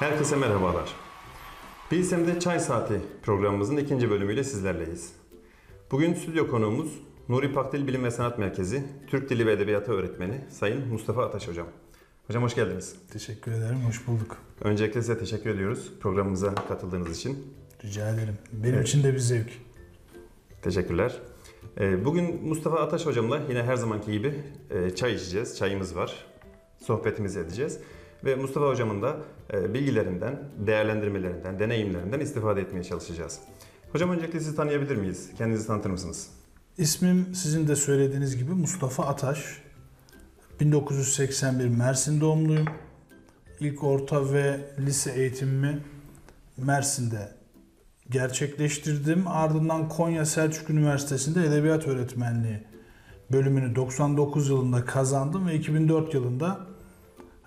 Herkese merhabalar. Bilsem'de Çay Saati programımızın ikinci bölümüyle sizlerleyiz. Bugün stüdyo konuğumuz Nuri Pakdil Bilim ve Sanat Merkezi Türk Dili ve Edebiyatı öğretmeni Sayın Mustafa Ataş Hocam. Hocam hoş geldiniz. Teşekkür ederim, hoş bulduk. Öncelikle size teşekkür ediyoruz programımıza katıldığınız için. Rica ederim. Benim Evet. için de bir zevk. Teşekkürler. Ee, Bugün Mustafa Ataş hocamla yine her zamanki gibi e, çay içeceğiz. Çayımız var. Sohbetimizi edeceğiz. Ve Mustafa hocamın da e, bilgilerinden, değerlendirmelerinden, deneyimlerinden istifade etmeye çalışacağız. Hocam öncelikle sizi tanıyabilir miyiz? Kendinizi tanıtır mısınız? İsmim sizin de söylediğiniz gibi Mustafa Ataş. 1981 Mersin doğumluyum. İlk orta ve lise eğitimimi Mersin'de gerçekleştirdim. Ardından Konya Selçuk Üniversitesi'nde edebiyat öğretmenliği bölümünü 99 yılında kazandım ve 2004 yılında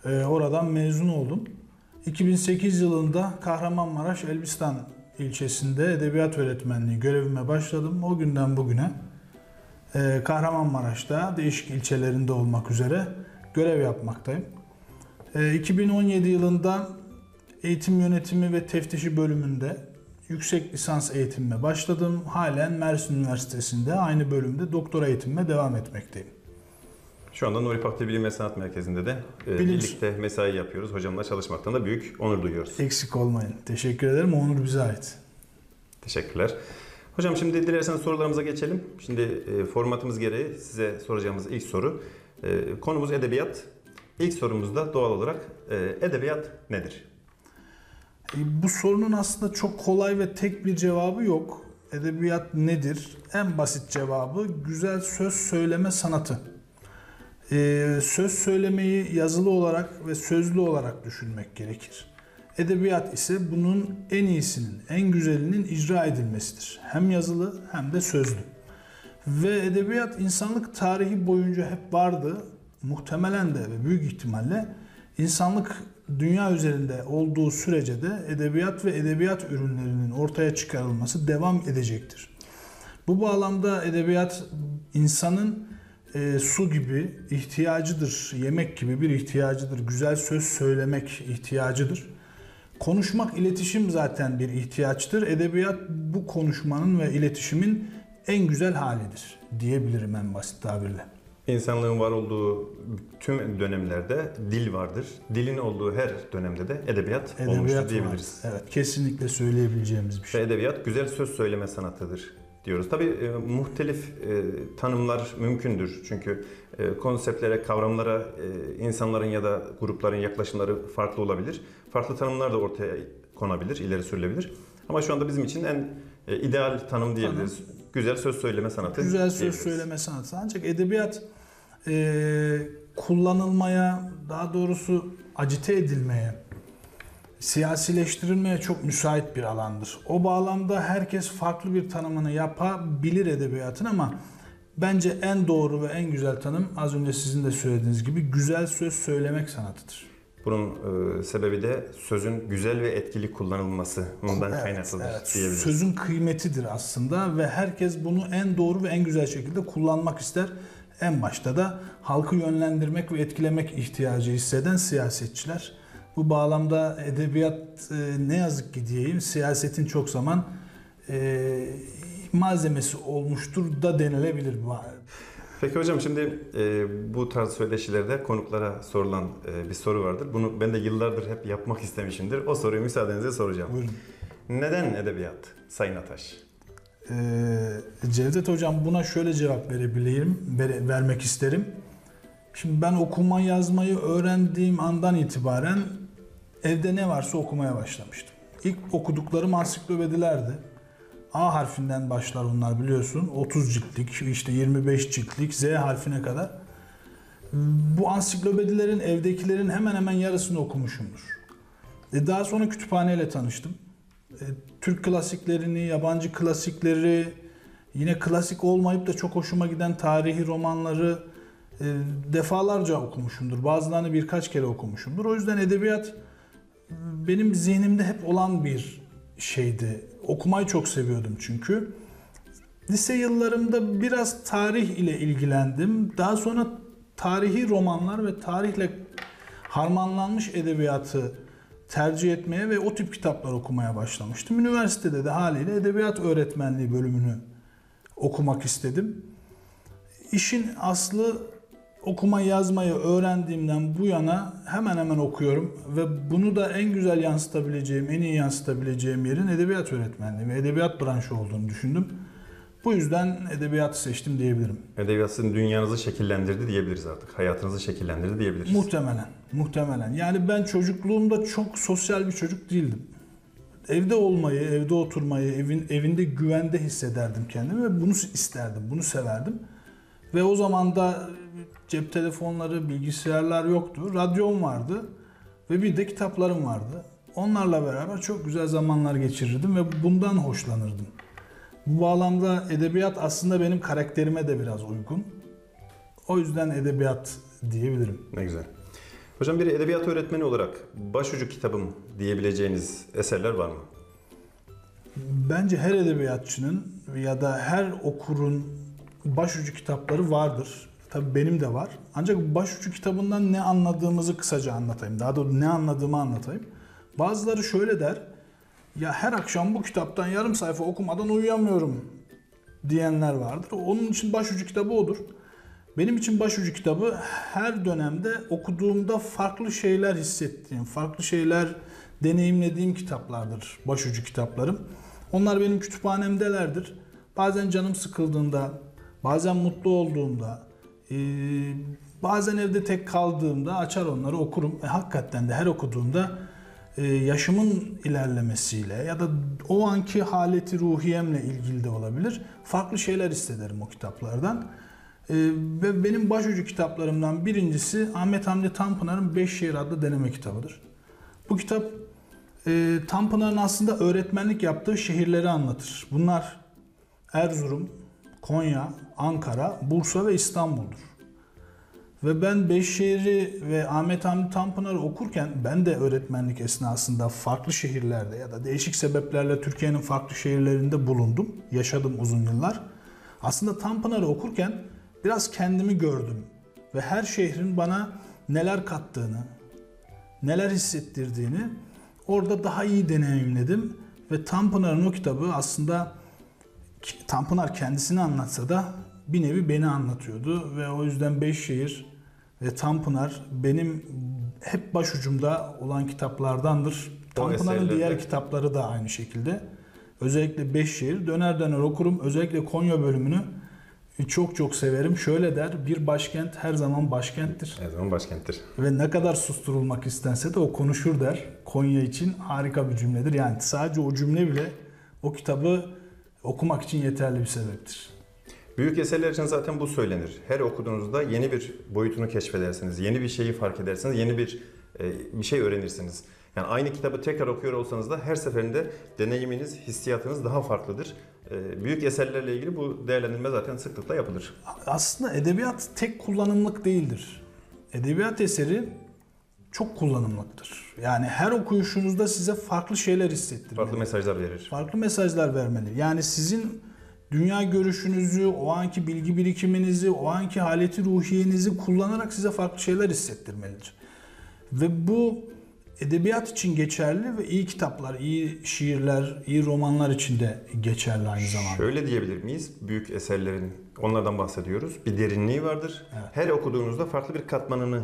e, oradan mezun oldum. 2008 yılında Kahramanmaraş Elbistan ilçesinde edebiyat öğretmenliği görevime başladım. O günden bugüne e, Kahramanmaraş'ta değişik ilçelerinde olmak üzere görev yapmaktayım. E, 2017 yılında eğitim yönetimi ve teftişi bölümünde yüksek lisans eğitimime başladım. Halen Mersin Üniversitesi'nde aynı bölümde doktora eğitimime devam etmekteyim. Şu anda Nuri Pakdil Bilim ve Sanat Merkezi'nde de e, Bilim- birlikte mesai yapıyoruz. Hocamla çalışmaktan da büyük onur duyuyoruz. Eksik olmayın. Teşekkür ederim. Onur bize ait. Teşekkürler. Hocam şimdi dilerseniz sorularımıza geçelim. Şimdi e, formatımız gereği size soracağımız ilk soru. E, konumuz edebiyat. İlk sorumuzda doğal olarak e, edebiyat nedir? E, Bu sorunun aslında çok kolay ve tek bir cevabı yok. Edebiyat nedir? En basit cevabı güzel söz söyleme sanatı. E, söz söylemeyi yazılı olarak ve sözlü olarak düşünmek gerekir. Edebiyat ise bunun en iyisinin, en güzelinin icra edilmesidir. Hem yazılı hem de sözlü. Ve edebiyat insanlık tarihi boyunca hep vardı. Muhtemelen de ve büyük ihtimalle insanlık dünya üzerinde olduğu sürece de edebiyat ve edebiyat ürünlerinin ortaya çıkarılması devam edecektir. Bu bağlamda edebiyat insanın e, su gibi ihtiyacıdır, yemek gibi bir ihtiyacıdır, güzel söz söylemek ihtiyacıdır. Konuşmak, iletişim zaten bir ihtiyaçtır. Edebiyat bu konuşmanın ve iletişimin en güzel halidir diyebilirim en basit tabirle. İnsanlığın var olduğu tüm dönemlerde dil vardır. Dilin olduğu her dönemde de edebiyat, olmuştur Edebiyat diyebiliriz. var. Evet, kesinlikle söyleyebileceğimiz bir Ve şey. edebiyat güzel söz söyleme sanatıdır diyoruz. Tabii e, muhtelif e, tanımlar mümkündür. Çünkü e, konseptlere, kavramlara e, insanların ya da grupların yaklaşımları farklı olabilir. Farklı tanımlar da ortaya konabilir, ileri sürülebilir. Ama şu anda bizim için en e, ideal tanım diyebiliriz. Güzel söz söyleme sanatı Güzel söz söyleme sanatı. Ancak edebiyat e, kullanılmaya, daha doğrusu acite edilmeye, siyasileştirilmeye çok müsait bir alandır. O bağlamda herkes farklı bir tanımını yapabilir edebiyatın ama bence en doğru ve en güzel tanım az önce sizin de söylediğiniz gibi güzel söz söylemek sanatıdır. Bunun e, sebebi de sözün güzel ve etkili kullanılmasından Evet, kaynaklıdır evet. diyebiliriz. Sözün kıymetidir aslında ve herkes bunu en doğru ve en güzel şekilde kullanmak ister. En başta da halkı yönlendirmek ve etkilemek ihtiyacı hisseden siyasetçiler. Bu bağlamda edebiyat e, ne yazık ki diyeyim siyasetin çok zaman e, malzemesi olmuştur da denilebilir. Peki hocam şimdi e, bu tarz söyleşilerde konuklara sorulan e, bir soru vardır. Bunu ben de yıllardır hep yapmak istemişimdir. O soruyu müsaadenizle soracağım. Buyurun. Neden edebiyat Sayın Ataş? Ee, Cevdet Hocam buna şöyle cevap verebileyim, vere- vermek isterim. Şimdi ben okuma yazmayı öğrendiğim andan itibaren evde ne varsa okumaya başlamıştım. İlk okuduklarım ansiklopedilerdi. A harfinden başlar onlar biliyorsun. 30 ciltlik, işte 25 ciltlik, Z harfine kadar. Bu ansiklopedilerin evdekilerin hemen hemen yarısını okumuşumdur. E, Daha sonra kütüphaneyle tanıştım. E, Türk klasiklerini, yabancı klasikleri, yine klasik olmayıp da çok hoşuma giden tarihi romanları e, defalarca okumuşumdur. Bazılarını birkaç kere okumuşumdur. O yüzden edebiyat benim zihnimde hep olan bir şeydi. Okumayı çok seviyordum çünkü. Lise yıllarımda biraz tarih ile ilgilendim. Daha sonra tarihi romanlar ve tarihle harmanlanmış edebiyatı tercih etmeye ve o tip kitaplar okumaya başlamıştım. Üniversitede de haliyle edebiyat öğretmenliği bölümünü okumak istedim. İşin aslı okuma yazmayı öğrendiğimden bu yana hemen hemen okuyorum ve bunu da en güzel yansıtabileceğim, en iyi yansıtabileceğim yerin edebiyat öğretmenliği ve edebiyat branşı olduğunu düşündüm. Bu yüzden edebiyatı seçtim diyebilirim. Edebiyat sizin dünyanızı şekillendirdi diyebiliriz artık. Hayatınızı şekillendirdi diyebiliriz. Muhtemelen, muhtemelen. Yani ben çocukluğumda çok sosyal bir çocuk değildim. Evde olmayı, evde oturmayı, evin evinde güvende hissederdim kendimi ve bunu isterdim, bunu severdim. Ve o zaman da cep telefonları, bilgisayarlar yoktu. Radyom vardı ve bir de kitaplarım vardı. Onlarla beraber çok güzel zamanlar geçirirdim ve bundan hoşlanırdım. Bu bağlamda edebiyat aslında benim karakterime de biraz uygun. O yüzden edebiyat diyebilirim. Ne güzel. Hocam bir edebiyat öğretmeni olarak başucu kitabım diyebileceğiniz eserler var mı? Bence her edebiyatçının ya da her okurun başucu kitapları vardır. Tabii benim de var. Ancak başucu kitabından ne anladığımızı kısaca anlatayım. Daha doğrusu ne anladığımı anlatayım. Bazıları şöyle der. Ya her akşam bu kitaptan yarım sayfa okumadan uyuyamıyorum diyenler vardır. Onun için başucu kitabı odur. Benim için başucu kitabı her dönemde okuduğumda farklı şeyler hissettiğim, farklı şeyler deneyimlediğim kitaplardır başucu kitaplarım. Onlar benim kütüphanemdelerdir. Bazen canım sıkıldığında, bazen mutlu olduğumda, eee, bazen evde tek kaldığımda açar onları okurum. E, hakikaten de her okuduğumda e, yaşımın ilerlemesiyle ya da o anki haleti ruhiyemle ilgili de olabilir. Farklı şeyler hissederim o kitaplardan. E, ve benim başucu kitaplarımdan birincisi Ahmet Hamdi Tanpınar'ın Beş Şehir adlı deneme kitabıdır. Bu kitap e, Tanpınar'ın aslında öğretmenlik yaptığı şehirleri anlatır. Bunlar Erzurum, Konya, Ankara, Bursa ve İstanbul'dur. Ve ben Beşşehir'i ve Ahmet Hamdi Tanpınar'ı okurken ben de öğretmenlik esnasında farklı şehirlerde ya da değişik sebeplerle Türkiye'nin farklı şehirlerinde bulundum. Yaşadım uzun yıllar. Aslında Tanpınar'ı okurken biraz kendimi gördüm. Ve her şehrin bana neler kattığını, neler hissettirdiğini orada daha iyi deneyimledim. Ve Tanpınar'ın o kitabı aslında Tanpınar kendisini anlatsa da bir nevi beni anlatıyordu ve o yüzden Beşşehir ve Tanpınar benim hep başucumda olan kitaplardandır. Tanpınar'ın diğer kitapları da aynı şekilde. Özellikle Beşşehir döner döner okurum. Özellikle Konya bölümünü çok çok severim. Şöyle der, bir başkent her zaman başkenttir. Her zaman başkenttir. Ve ne kadar susturulmak istense de o konuşur der. Konya için harika bir cümledir. Yani sadece o cümle bile o kitabı okumak için yeterli bir sebeptir. Büyük eserler için zaten bu söylenir. Her okuduğunuzda yeni bir boyutunu keşfedersiniz. Yeni bir şeyi fark edersiniz. Yeni bir e, bir şey öğrenirsiniz. Yani aynı kitabı tekrar okuyor olsanız da her seferinde deneyiminiz, hissiyatınız daha farklıdır. E, büyük eserlerle ilgili bu değerlendirme zaten sıklıkla yapılır. Aslında edebiyat tek kullanımlık değildir. Edebiyat eseri çok kullanımlıktır. Yani her okuyuşunuzda size farklı şeyler hissettirir. Farklı mesajlar verir. farklı mesajlar vermeli. Yani sizin dünya görüşünüzü, o anki bilgi birikiminizi, o anki haleti ruhiyenizi kullanarak size farklı şeyler hissettirmelidir. Ve bu edebiyat için geçerli ve iyi kitaplar, iyi şiirler, iyi romanlar için de geçerli aynı zamanda. Şöyle diyebilir miyiz? Büyük eserlerin, onlardan bahsediyoruz. Bir derinliği vardır. Evet. Her okuduğunuzda farklı bir katmanını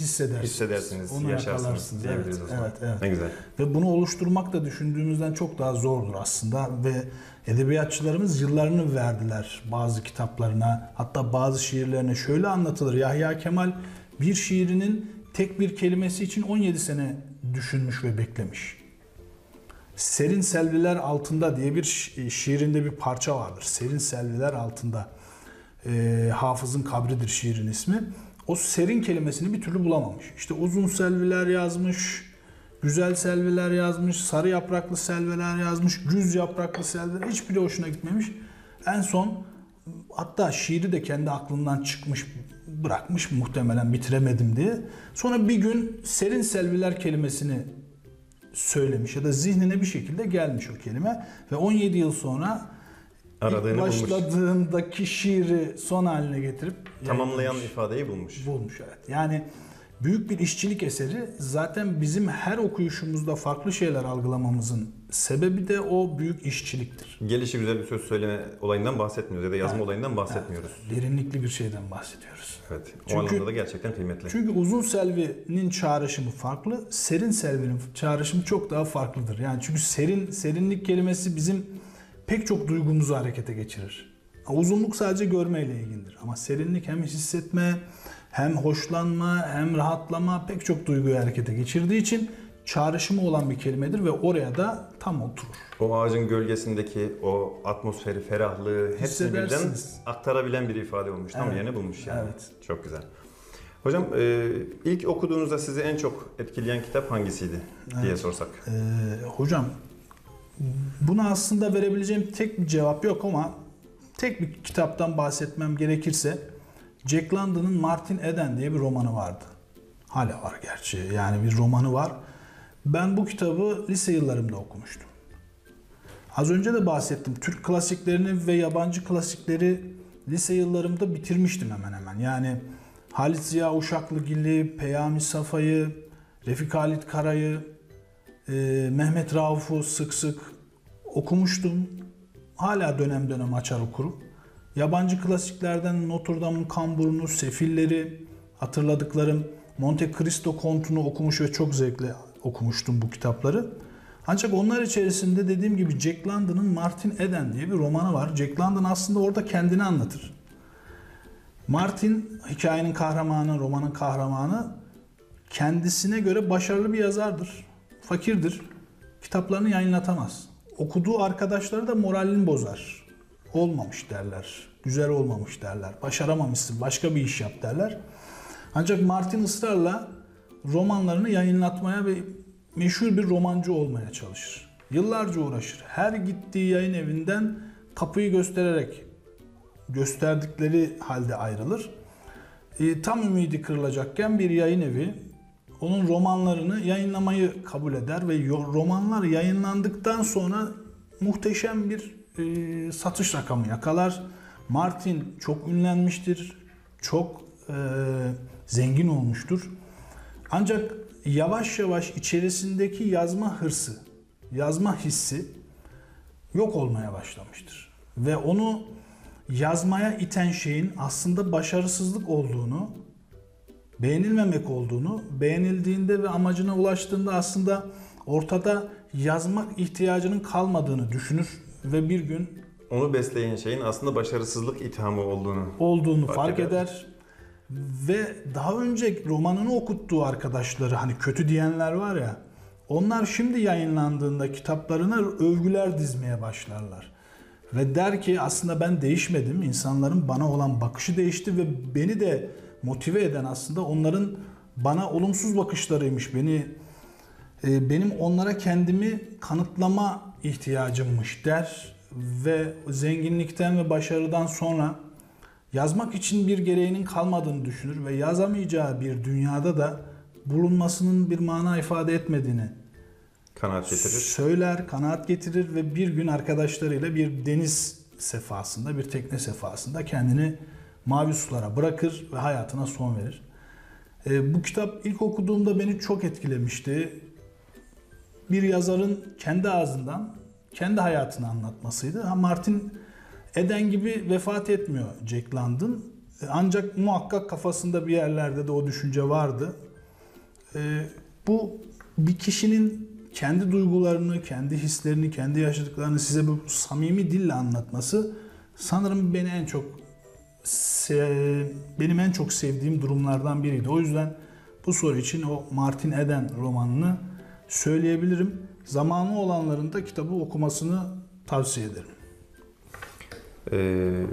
Hissedersiniz. hissedersiniz, Onu yaşarsınız diyebiliriz Evet, evet, evet. Ne güzel. Ve bunu oluşturmak da düşündüğümüzden çok daha zordur aslında ve edebiyatçılarımız yıllarını verdiler bazı kitaplarına hatta bazı şiirlerine şöyle anlatılır. Yahya Kemal bir şiirinin tek bir kelimesi için 17 sene düşünmüş ve beklemiş. Serin Selviler Altında diye bir şi- şiirinde bir parça vardır. Serin Selviler Altında. Ee, Hafız'ın kabridir şiirin ismi. O serin kelimesini bir türlü bulamamış. İşte uzun selviler yazmış, güzel selviler yazmış, sarı yapraklı selviler yazmış, güz yapraklı selviler hiçbiri hoşuna gitmemiş. En son hatta şiiri de kendi aklından çıkmış, bırakmış muhtemelen bitiremedim diye. Sonra bir gün serin selviler kelimesini söylemiş ya da zihnine bir şekilde gelmiş o kelime ve 17 yıl sonra Aradığını ilk bulmuş. başladığındaki şiiri son haline getirip Tamamlayan yayınlamış. ifadeyi bulmuş. bulmuş evet. Yani büyük bir işçilik eseri. Zaten bizim her okuyuşumuzda farklı şeyler algılamamızın sebebi de o büyük işçiliktir. Gelişi güzel bir söz söyleme olayından bahsetmiyoruz ya da yazma Evet. olayından bahsetmiyoruz. Derinlikli bir şeyden bahsediyoruz. Evet. O Çünkü- anlamda da gerçekten kıymetli. Çünkü uzun selvinin çağrışımı farklı, serin selvinin çağrışımı çok daha farklıdır. Yani çünkü serin serinlik kelimesi bizim pek çok duygumuzu harekete geçirir. Uzunluk sadece görmeyle ilgilidir ama serinlik hem hissetme, hem hoşlanma, hem rahatlama pek çok duyguyu harekete geçirdiği için çağrışımı olan bir kelimedir ve oraya da tam oturur. O ağacın gölgesindeki o atmosferi, ferahlığı hepsini birden aktarabilen bir ifade olmuş. Tam Evet. yerini bulmuş yani. Evet. Çok güzel. Hocam e, ilk okuduğunuzda sizi en çok etkileyen kitap hangisiydi diye Evet. sorsak. Ee, hocam buna aslında verebileceğim tek bir cevap yok ama tek bir kitaptan bahsetmem gerekirse Jack London'ın Martin Eden diye bir romanı vardı. Hala var gerçi yani bir romanı var. Ben bu kitabı lise yıllarımda okumuştum. Az önce de bahsettim. Türk klasiklerini ve yabancı klasikleri lise yıllarımda bitirmiştim hemen hemen. Yani Halit Ziya Uşaklıgil'i, Peyami Safa'yı, Refik Halit Kara'yı, e, Mehmet Rauf'u sık sık okumuştum. Hala dönem dönem açar okurum. Yabancı klasiklerden Notre Dame'ın Kamburunu, Sefilleri hatırladıklarım, Monte Cristo Kontu'nu okumuş ve çok zevkle okumuştum bu kitapları. Ancak onlar içerisinde dediğim gibi Jack London'ın Martin Eden diye bir romanı var. Jack London aslında orada kendini anlatır. Martin hikayenin kahramanı, romanın kahramanı kendisine göre başarılı bir yazardır. Fakirdir. Kitaplarını yayınlatamaz. Okuduğu arkadaşları da moralini bozar. Olmamış derler. Güzel olmamış derler. Başaramamışsın. Başka bir iş yap derler. Ancak Martin ısrarla romanlarını yayınlatmaya ve meşhur bir romancı olmaya çalışır. Yıllarca uğraşır. Her gittiği yayın evinden kapıyı göstererek gösterdikleri halde ayrılır. E, tam ümidi kırılacakken bir yayın evi onun romanlarını yayınlamayı kabul eder ve romanlar yayınlandıktan sonra muhteşem bir e, satış rakamı yakalar. Martin çok ünlenmiştir, çok e, zengin olmuştur. Ancak yavaş yavaş içerisindeki yazma hırsı, yazma hissi yok olmaya başlamıştır. Ve onu yazmaya iten şeyin aslında başarısızlık olduğunu, beğenilmemek olduğunu, beğenildiğinde ve amacına ulaştığında aslında ortada yazmak ihtiyacının kalmadığını düşünür ve bir gün Onu besleyen şeyin aslında başarısızlık ithamı olduğunu. olduğunu Fark fark, eder. eder. Ve daha önce romanını okuttuğu arkadaşları hani kötü diyenler var ya onlar şimdi yayınlandığında kitaplarına övgüler dizmeye başlarlar. Ve der ki aslında ben değişmedim. İnsanların bana olan bakışı değişti ve beni de motive eden aslında onların bana olumsuz bakışlarıymış. Beni e, benim onlara kendimi kanıtlama ihtiyacımmış der ve zenginlikten ve başarıdan sonra yazmak için bir gereğinin kalmadığını düşünür ve yazamayacağı bir dünyada da bulunmasının bir mana ifade etmediğini Kanaat getirir. söyler, kanaat getirir ve bir gün arkadaşlarıyla bir deniz sefasında, bir tekne sefasında kendini mavi sulara bırakır ve hayatına son verir. E, bu kitap ilk okuduğumda beni çok etkilemişti. Bir yazarın kendi ağzından kendi hayatını anlatmasıydı. Ha, Martin Eden gibi vefat etmiyor Jack London. E, Ancak muhakkak kafasında bir yerlerde de o düşünce vardı. E, bu bir kişinin kendi duygularını, kendi hislerini, kendi yaşadıklarını size bu samimi dille anlatması sanırım beni en çok benim en çok sevdiğim durumlardan biriydi. O yüzden bu soru için o Martin Eden romanını söyleyebilirim. Zamanı olanların da kitabı okumasını tavsiye ederim. Ee,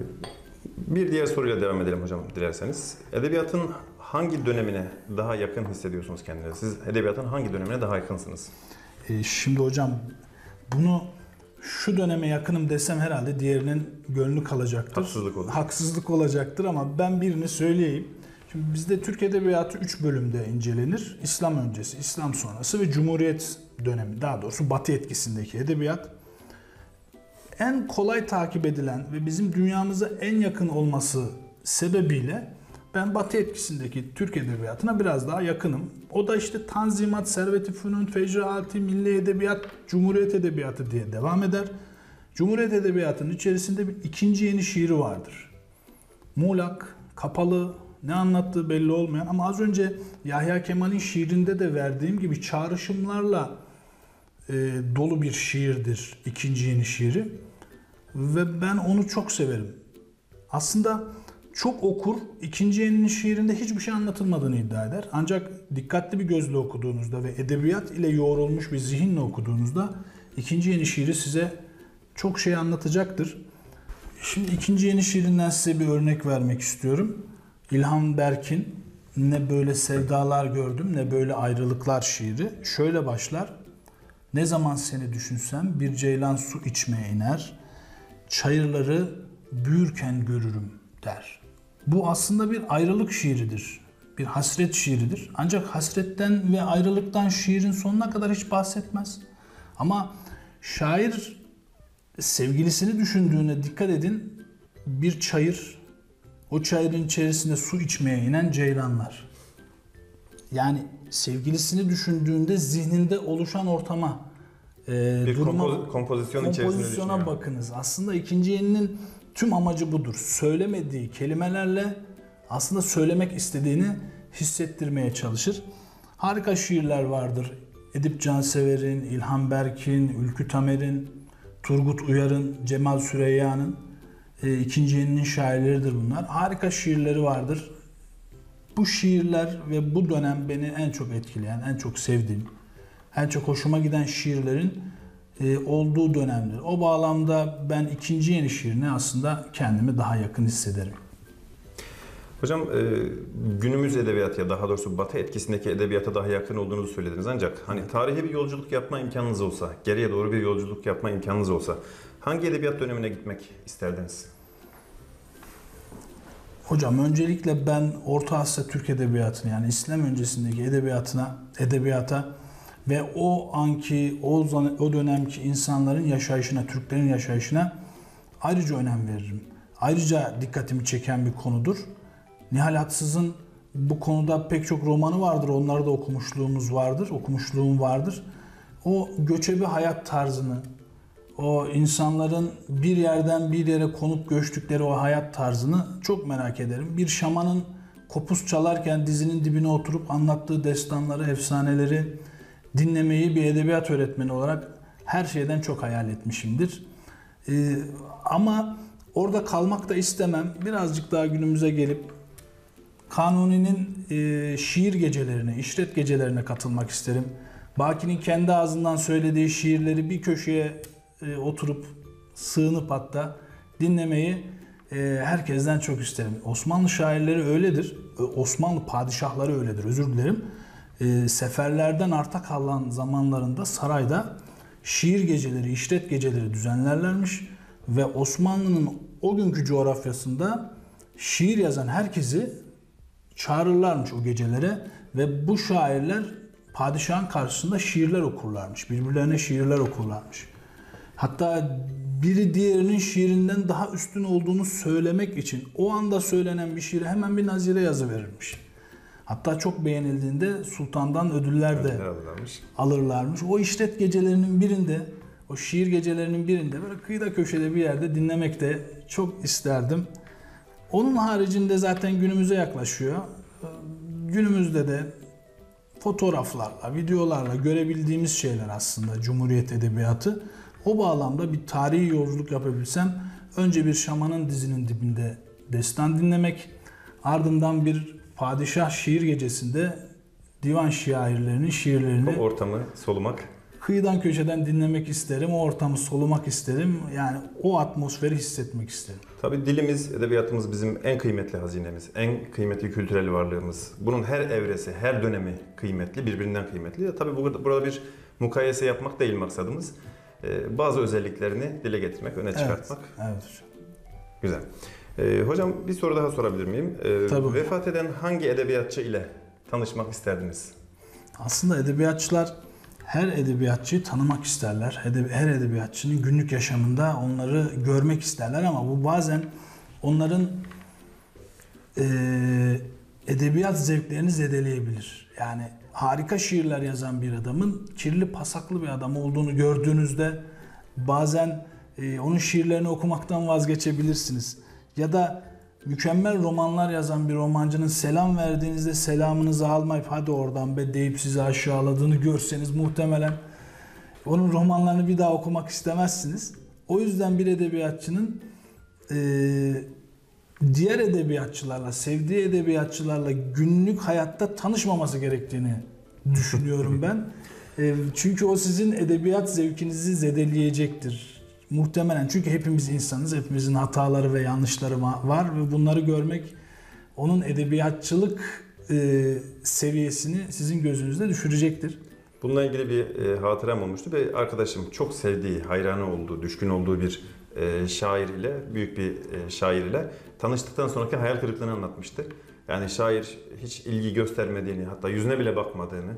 bir diğer soruyla devam edelim hocam dilerseniz. Edebiyatın hangi dönemine daha yakın hissediyorsunuz kendinizi? Siz edebiyatın hangi dönemine daha yakınsınız? E, şimdi hocam bunu şu döneme yakınım desem herhalde diğerinin gönlü kalacaktır. Haksızlık olur. Haksızlık olacaktır ama ben birini söyleyeyim. Şimdi bizde Türk Edebiyatı 3 bölümde incelenir. İslam öncesi, İslam sonrası ve Cumhuriyet dönemi. Daha doğrusu Batı etkisindeki edebiyat. En kolay takip edilen ve bizim dünyamıza en yakın olması sebebiyle Ben Batı etkisindeki Türk Edebiyatı'na biraz daha yakınım. O da işte Tanzimat, Servet-i Fünun, Fecraati, Milli Edebiyat, Cumhuriyet Edebiyatı diye devam eder. Cumhuriyet Edebiyatı'nın içerisinde bir ikinci yeni şiiri vardır. Muğlak, kapalı, ne anlattığı belli olmayan ama az önce Yahya Kemal'in şiirinde de verdiğim gibi çağrışımlarla e, dolu bir şiirdir ikinci yeni şiiri. Ve ben onu çok severim. Aslında çok okur, ikinci yeninin şiirinde hiçbir şey anlatılmadığını iddia eder. Ancak dikkatli bir gözle okuduğunuzda ve edebiyat ile yoğrulmuş bir zihinle okuduğunuzda ikinci yeni şiiri size çok şey anlatacaktır. Şimdi ikinci yeni şiirinden size bir örnek vermek istiyorum. İlhan Berk'in Ne Böyle Sevdalar Gördüm Ne Böyle Ayrılıklar şiiri şöyle başlar. Ne zaman seni düşünsem bir ceylan su içmeye iner, çayırları büyürken görürüm der. Bu aslında bir ayrılık şiiridir. Bir hasret şiiridir. Ancak hasretten ve ayrılıktan şiirin sonuna kadar hiç bahsetmez. Ama şair sevgilisini düşündüğüne dikkat edin. Bir çayır, o çayırın içerisinde su içmeye inen ceylanlar. Yani sevgilisini düşündüğünde zihninde oluşan ortama, e, Bir duruma- kompo- kompozisyon içerisinde kompozisyona düşünüyor. bakınız. Aslında ikinci yeninin tüm amacı budur. Söylemediği kelimelerle aslında söylemek istediğini hissettirmeye çalışır. Harika şiirler vardır. Edip Cansever'in, İlhan Berk'in, Ülkü Tamer'in, Turgut Uyar'ın, Cemal Süreyya'nın e, ikinci yeninin şairleridir bunlar. Harika şiirleri vardır. Bu şiirler ve bu dönem beni en çok etkileyen, en çok sevdiğim, en çok hoşuma giden şiirlerin olduğu dönemdir. O bağlamda ben ikinci yeni şiirine aslında kendimi daha yakın hissederim. Hocam e, günümüz edebiyatı ya daha doğrusu Batı etkisindeki edebiyata daha yakın olduğunuzu söylediniz. Ancak hani tarihi bir yolculuk yapma imkanınız olsa, geriye doğru bir yolculuk yapma imkanınız olsa hangi edebiyat dönemine gitmek isterdiniz? Hocam öncelikle ben Orta Asya Türk Edebiyatı'na yani İslam öncesindeki edebiyatına, edebiyata ve o anki, o, o dönemki insanların yaşayışına, Türklerin yaşayışına ayrıca önem veririm. Ayrıca dikkatimi çeken bir konudur. Nihal Atsız'ın bu konuda pek çok romanı vardır. Onları da okumuşluğumuz vardır, okumuşluğum vardır. O göçebe hayat tarzını, o insanların bir yerden bir yere konup göçtükleri o hayat tarzını çok merak ederim. Bir şamanın kopuz çalarken dizinin dibine oturup anlattığı destanları, efsaneleri dinlemeyi bir edebiyat öğretmeni olarak her şeyden çok hayal etmişimdir. Ee, ama orada kalmak da istemem. Birazcık daha günümüze gelip Kanuni'nin e, şiir gecelerine, işret gecelerine katılmak isterim. Baki'nin kendi ağzından söylediği şiirleri bir köşeye e, oturup sığınıp hatta dinlemeyi e, herkesten çok isterim. Osmanlı şairleri öyledir. Osmanlı padişahları öyledir. Özür dilerim. E, seferlerden arta kalan zamanlarında sarayda şiir geceleri, işret geceleri düzenlerlermiş ve Osmanlı'nın o günkü coğrafyasında şiir yazan herkesi çağırırlarmış o gecelere ve bu şairler padişahın karşısında şiirler okurlarmış. Birbirlerine şiirler okurlarmış. Hatta biri diğerinin şiirinden daha üstün olduğunu söylemek için o anda söylenen bir şiire hemen bir nazire yazı verirmiş. Hatta çok beğenildiğinde sultandan ödüller de alırlarmış. O işlet gecelerinin birinde, o şiir gecelerinin birinde böyle kıyıda köşede bir yerde dinlemek de çok isterdim. Onun haricinde zaten günümüze yaklaşıyor. Ee, Günümüzde de fotoğraflarla, videolarla görebildiğimiz şeyler aslında Cumhuriyet Edebiyatı. O bağlamda bir tarihi yolculuk yapabilsem önce bir şamanın dizinin dibinde destan dinlemek, ardından bir padişah şiir gecesinde divan şairlerinin şiirlerini O ortamı solumak. kıyıdan köşeden dinlemek isterim, o ortamı solumak isterim. Yani o atmosferi hissetmek isterim. Tabii dilimiz, edebiyatımız bizim en kıymetli hazinemiz, en kıymetli kültürel varlığımız. Bunun her evresi, her dönemi kıymetli, birbirinden kıymetli. Tabii burada, burada bir mukayese yapmak değil maksadımız. Ee, bazı özelliklerini dile getirmek, öne çıkartmak. Evet hocam. Güzel. Ee, hocam bir soru daha sorabilir miyim? Ee, Tabii. Vefat eden hangi edebiyatçı ile tanışmak isterdiniz? Aslında edebiyatçılar her edebiyatçıyı tanımak isterler. Her edebiyatçının günlük yaşamında onları görmek isterler ama bu bazen onların e, edebiyat zevklerini zedeleyebilir. Yani harika şiirler yazan bir adamın kirli pasaklı bir adam olduğunu gördüğünüzde bazen e, onun şiirlerini okumaktan vazgeçebilirsiniz. Ya da mükemmel romanlar yazan bir romancının selam verdiğinizde selamınızı almayıp hadi oradan be deyip sizi aşağıladığını görseniz muhtemelen onun romanlarını bir daha okumak istemezsiniz. O yüzden bir edebiyatçının e, diğer edebiyatçılarla, sevdiği edebiyatçılarla günlük hayatta tanışmaması gerektiğini düşünüyorum ben. E, çünkü o sizin edebiyat zevkinizi zedeleyecektir. Muhtemelen çünkü hepimiz insanız, hepimizin hataları ve yanlışları va- var ve bunları görmek onun edebiyatçılık e, seviyesini sizin gözünüzde düşürecektir. Bununla ilgili bir e, hatıram olmuştu ve arkadaşım çok sevdiği, hayranı olduğu, düşkün olduğu bir e, şair ile, büyük bir e, şair ile tanıştıktan sonraki hayal kırıklığını anlatmıştı. Yani şair hiç ilgi göstermediğini, hatta yüzüne bile bakmadığını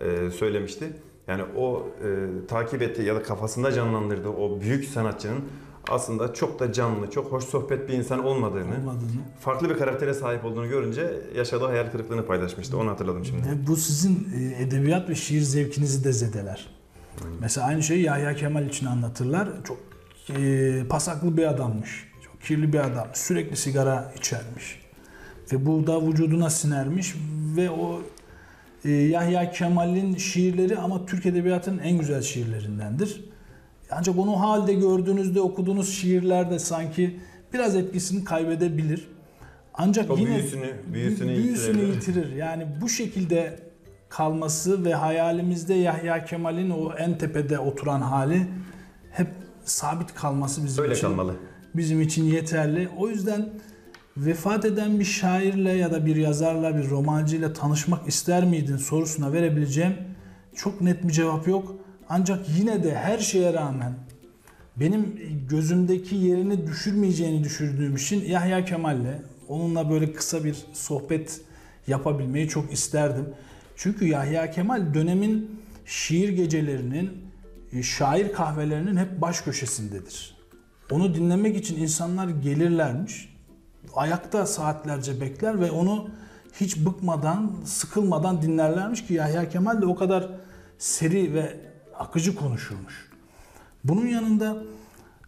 e, söylemişti. Yani o e, takip ettiği ya da kafasında canlandırdığı o büyük sanatçının aslında çok da canlı, çok hoş sohbet bir insan olmadığını, Olmadığını. farklı bir karaktere sahip olduğunu görünce yaşadığı hayal kırıklığını paylaşmıştı. Onu hatırladım şimdi. Ve bu sizin e, edebiyat ve şiir zevkinizi de zedeler. Mesela aynı şeyi Yahya Kemal için anlatırlar. Çok e, pasaklı bir adammış. Çok kirli bir adam. Sürekli sigara içermiş. Ve bu da vücuduna sinermiş ve o e, Yahya Kemal'in şiirleri ama Türk Edebiyatı'nın en güzel şiirlerindendir. Ancak onu halde gördüğünüzde okuduğunuz şiirlerde sanki biraz etkisini kaybedebilir. Ancak O yine büyüsünü, büyüsünü, büyüsünü yitirir. Yani bu şekilde kalması ve hayalimizde Yahya Kemal'in o en tepede oturan hali hep sabit kalması bizim Öyle için kalmalı. bizim için yeterli. O yüzden vefat eden bir şairle ya da bir yazarla, bir romancıyla tanışmak ister miydin sorusuna verebileceğim çok net bir cevap yok. Ancak yine de her şeye rağmen benim gözümdeki yerini düşürmeyeceğini düşündüğüm için Yahya Kemal'le onunla böyle kısa bir sohbet yapabilmeyi çok isterdim. Çünkü Yahya Kemal dönemin şiir gecelerinin, e, şair kahvelerinin hep baş köşesindedir. Onu dinlemek için insanlar gelirlermiş. Ayakta saatlerce bekler ve onu hiç bıkmadan, sıkılmadan dinlerlermiş ki Yahya Kemal de o kadar seri ve akıcı konuşurmuş. Bunun yanında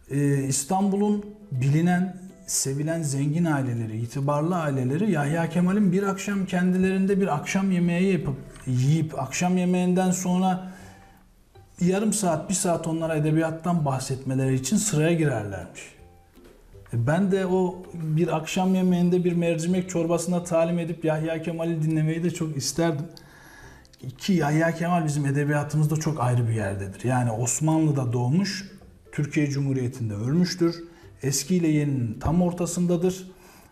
e, İstanbul'un bilinen, sevilen zengin aileleri, itibarlı aileleri Yahya Kemal'in bir akşam kendilerinde bir akşam yemeği yapıp yiyip akşam yemeğinden sonra yarım saat, bir saat onlara edebiyattan bahsetmeleri için sıraya girerlermiş. E, Ben de o bir akşam yemeğinde bir mercimek çorbasına talim edip Yahya Kemal'i dinlemeyi de çok isterdim. Ki Yahya Kemal bizim edebiyatımızda çok ayrı bir yerdedir. Yani Osmanlı'da doğmuş, Türkiye Cumhuriyeti'nde ölmüştür. Eski ile yeninin tam ortasındadır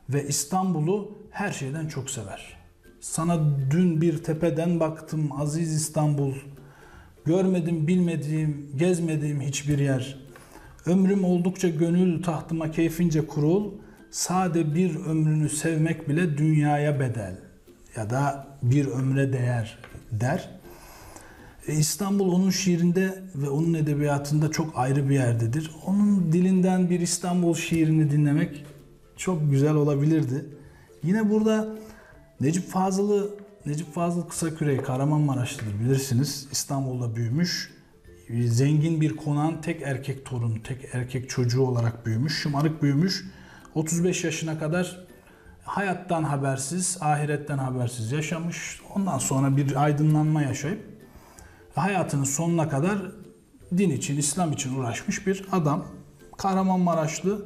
ve İstanbul'u her şeyden çok sever. Sana dün bir tepeden baktım aziz İstanbul. Görmedim, bilmediğim, gezmediğim hiçbir yer. Ömrüm oldukça gönül tahtıma keyfince kurul. Sade bir ömrünü sevmek bile dünyaya bedel ya da bir ömre değer der. E, İstanbul onun şiirinde ve onun edebiyatında çok ayrı bir yerdedir. Onun dilinden bir İstanbul şiirini dinlemek çok güzel olabilirdi. Yine burada Necip Fazıl'ı Necip Fazıl Kısakürek Kahramanmaraşlıdır bilirsiniz. İstanbul'da büyümüş. Zengin bir konağın tek erkek torunu, tek erkek çocuğu olarak büyümüş. Şımarık büyümüş. 35 yaşına kadar hayattan habersiz, ahiretten habersiz yaşamış. Ondan sonra bir aydınlanma yaşayıp hayatının sonuna kadar din için, İslam için uğraşmış bir adam. Kahramanmaraşlı.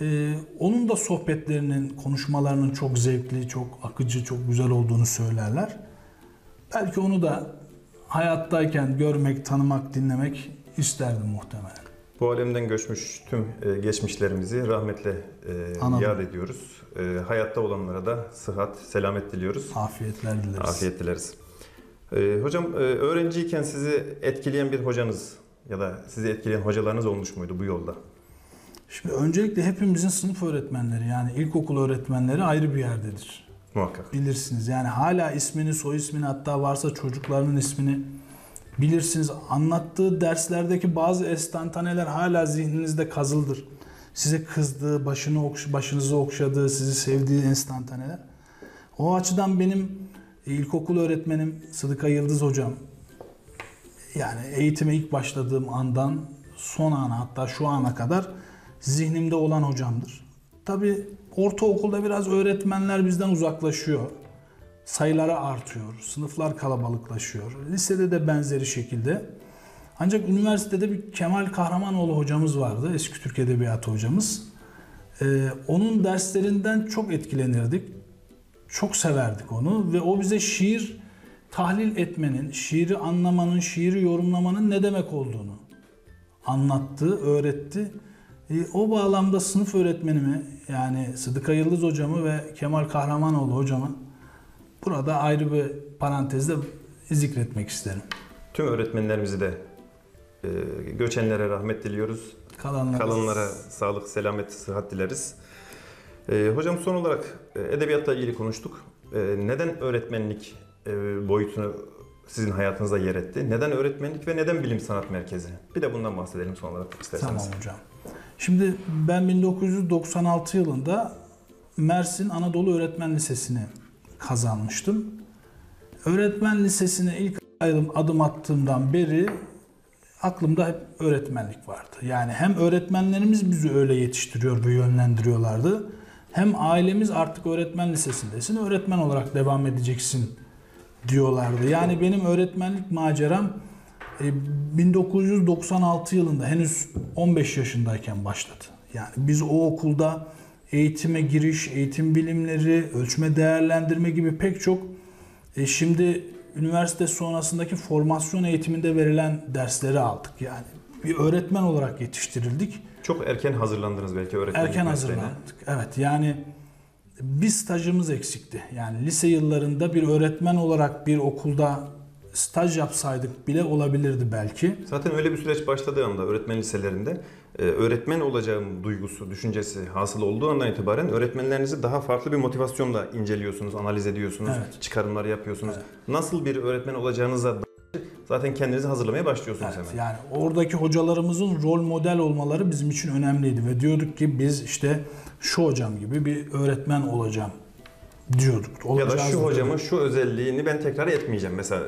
Ee, onun da sohbetlerinin, konuşmalarının çok zevkli, çok akıcı, çok güzel olduğunu söylerler. Belki onu da hayattayken görmek, tanımak, dinlemek isterdim muhtemelen. Bu alemden göçmüş tüm e, geçmişlerimizi rahmetle e, Analım. yad ediyoruz. E, hayatta olanlara da sıhhat, selamet diliyoruz. Afiyetler dileriz. Afiyet dileriz. Hocam öğrenciyken sizi etkileyen bir hocanız ya da sizi etkileyen hocalarınız olmuş muydu bu yolda? Şimdi öncelikle hepimizin sınıf öğretmenleri yani ilkokul öğretmenleri ayrı bir yerdedir. Muhakkak. Bilirsiniz yani hala ismini, soy ismini hatta varsa çocuklarının ismini bilirsiniz. Anlattığı derslerdeki bazı estantaneler hala zihninizde kazıldır. size kızdığı, başını okş- başınızı okşadığı, sizi sevdiği enstantaneler. O açıdan benim ilkokul öğretmenim Sıdıka Yıldız hocam yani eğitime ilk başladığım andan son ana hatta şu ana kadar zihnimde olan hocamdır. Tabi ortaokulda biraz öğretmenler bizden uzaklaşıyor. Sayıları artıyor, sınıflar kalabalıklaşıyor. Lisede de benzeri şekilde. Ancak üniversitede bir Kemal Kahramanoğlu hocamız vardı, eski Türk Edebiyatı hocamız. Ee, onun derslerinden çok etkilenirdik. Çok severdik onu ve o bize şiir tahlil etmenin, şiiri anlamanın, şiiri yorumlamanın ne demek olduğunu anlattı, öğretti. E, o bağlamda sınıf öğretmenimi yani Sıdıka Yıldız hocamı ve Kemal Kahramanoğlu hocamı burada ayrı bir parantezde zikretmek isterim. Tüm öğretmenlerimizi de e, göçenlere rahmet diliyoruz. Kalanlara, Kalanlara sağlık, selamet, sıhhat dileriz. E, hocam son olarak e, edebiyatla ilgili konuştuk. E, neden öğretmenlik e, boyutunu sizin hayatınızda yer etti? Neden öğretmenlik ve neden bilim sanat merkezi? Bir de bundan bahsedelim son olarak isterseniz. Tamam hocam. Şimdi ben 1996 yılında Mersin Anadolu Öğretmen Lisesi'ni kazanmıştım. Öğretmen Lisesi'ne ilk adım, attığımdan beri aklımda hep öğretmenlik vardı. Yani hem öğretmenlerimiz bizi öyle yetiştiriyor ve yönlendiriyorlardı. Hem ailemiz artık öğretmen lisesindesin, öğretmen olarak devam edeceksin diyorlardı. Yani benim öğretmenlik maceram 1996 yılında henüz 15 yaşındayken başladı. Yani biz o okulda eğitime giriş, eğitim bilimleri, ölçme değerlendirme gibi pek çok e, şimdi üniversite sonrasındaki formasyon eğitiminde verilen dersleri aldık. Yani bir öğretmen olarak yetiştirildik. Çok erken hazırlandınız belki öğretmenlik Erken hazırlandık. Evet yani bir stajımız eksikti. Yani lise yıllarında bir öğretmen olarak bir okulda staj yapsaydık bile olabilirdi belki. Zaten öyle bir süreç başladığı anda öğretmen liselerinde e, öğretmen olacağım duygusu, düşüncesi hasıl olduğu andan itibaren öğretmenlerinizi daha farklı bir motivasyonla inceliyorsunuz, analiz ediyorsunuz, Evet. çıkarımlar yapıyorsunuz. Evet. Nasıl bir öğretmen olacağınıza zaten kendinizi hazırlamaya başlıyorsunuz Evet, hemen. yani oradaki hocalarımızın rol model olmaları bizim için önemliydi ve diyorduk ki biz işte şu hocam gibi bir öğretmen olacağım diyorduk. Ya da Olacağız şu hocamın şu özelliğini ben tekrar etmeyeceğim. Mesela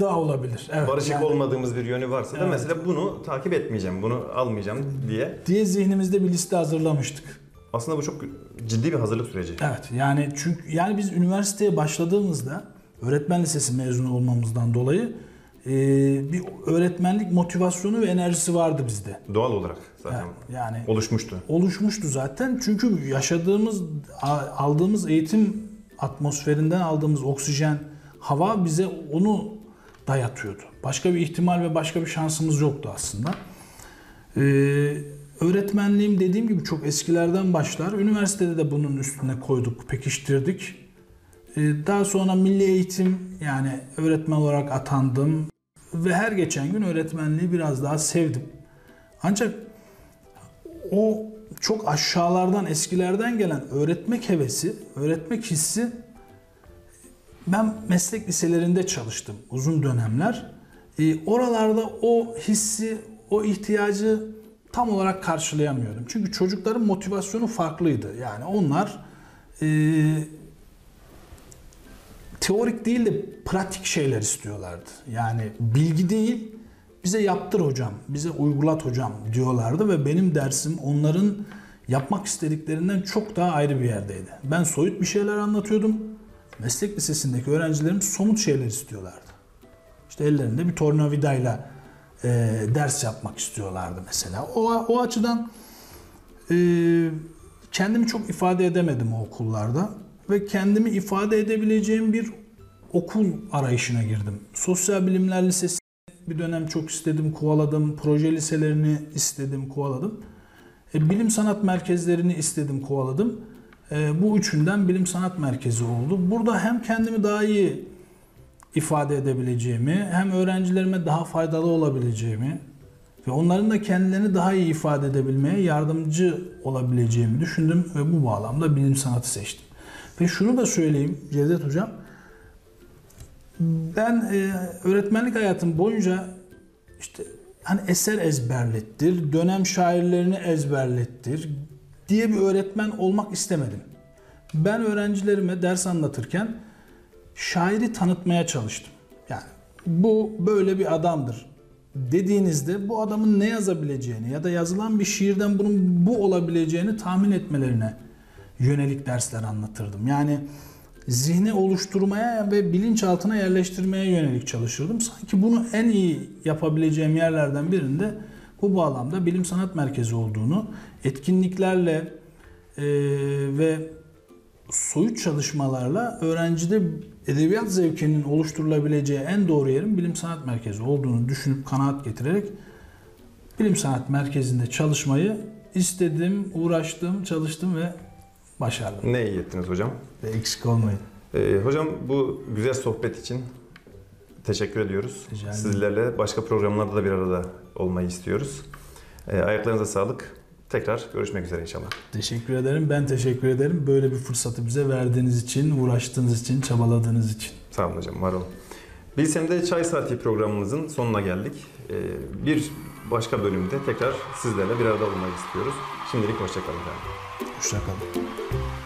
daha olabilir. Evet. barışık yani olmadığımız bir yönü varsa da Evet. mesela bunu takip etmeyeceğim, bunu almayacağım diye. diye zihnimizde bir liste hazırlamıştık. Aslında bu çok ciddi bir hazırlık süreci. Evet yani çünkü yani biz üniversiteye başladığımızda öğretmen lisesi mezunu olmamızdan dolayı e, bir öğretmenlik motivasyonu ve enerjisi vardı bizde. Doğal olarak zaten Yani, yani oluşmuştu. oluşmuştu zaten çünkü yaşadığımız aldığımız eğitim atmosferinden aldığımız oksijen hava bize onu dayatıyordu. Başka bir ihtimal ve başka bir şansımız yoktu aslında. Ee, öğretmenliğim dediğim gibi çok eskilerden başlar. Üniversitede de bunun üstüne koyduk, pekiştirdik. Ee, daha sonra milli eğitim yani öğretmen olarak atandım ve her geçen gün öğretmenliği biraz daha sevdim. Ancak o çok aşağılardan, eskilerden gelen öğretmek hevesi, öğretmek hissi ben meslek liselerinde çalıştım uzun dönemler. Ee, oralarda o hissi, o ihtiyacı tam olarak karşılayamıyordum. Çünkü çocukların motivasyonu farklıydı. Yani onlar e, teorik değil de pratik şeyler istiyorlardı. Yani bilgi değil, bize yaptır hocam, bize uygulat hocam diyorlardı ve benim dersim onların yapmak istediklerinden çok daha ayrı bir yerdeydi. Ben soyut bir şeyler anlatıyordum. Meslek lisesindeki öğrencilerim somut şeyler istiyorlardı. İşte ellerinde bir tornavidayla e, ders yapmak istiyorlardı mesela. O, o açıdan e, kendimi çok ifade edemedim o okullarda ve kendimi ifade edebileceğim bir okul arayışına girdim. Sosyal Bilimler Lisesi bir dönem çok istedim, kovaladım. Proje liselerini istedim, kovaladım. E, bilim sanat merkezlerini istedim, kovaladım. E, bu üçünden bilim sanat merkezi oldu. Burada hem kendimi daha iyi ifade edebileceğimi, hem öğrencilerime daha faydalı olabileceğimi ve onların da kendilerini daha iyi ifade edebilmeye yardımcı olabileceğimi düşündüm ve bu bağlamda bilim sanatı seçtim. Ve şunu da söyleyeyim Cevdet Hocam, ben e, öğretmenlik hayatım boyunca işte hani eser ezberlettir, dönem şairlerini ezberlettir diye bir öğretmen olmak istemedim. Ben öğrencilerime ders anlatırken şairi tanıtmaya çalıştım. Yani bu böyle bir adamdır dediğinizde bu adamın ne yazabileceğini ya da yazılan bir şiirden bunun bu olabileceğini tahmin etmelerine yönelik dersler anlatırdım. Yani zihni oluşturmaya ve bilinçaltına yerleştirmeye yönelik çalışırdım. Sanki bunu en iyi yapabileceğim yerlerden birinde bu bağlamda bilim sanat merkezi olduğunu, etkinliklerle e, ve soyut çalışmalarla öğrencide edebiyat zevkinin oluşturulabileceği en doğru yerin bilim sanat merkezi olduğunu düşünüp kanaat getirerek bilim sanat merkezinde çalışmayı istedim, uğraştım, çalıştım ve başardım. Ne iyi ettiniz hocam. Ve eksik olmayın. Ee, hocam bu güzel sohbet için teşekkür ediyoruz. Sizlerle başka programlarda da bir arada olmayı istiyoruz. Ee, ayaklarınıza sağlık. Tekrar görüşmek üzere inşallah. Teşekkür ederim. Ben teşekkür ederim. Böyle bir fırsatı bize verdiğiniz için, uğraştığınız için, çabaladığınız için. Sağ olun hocam, var olun. Bilsem'de Çay Saati programımızın sonuna geldik. Ee, bir başka bölümde tekrar sizlerle bir arada olmayı istiyoruz. Şimdilik hoşçakalın efendim. Hoşçakalın.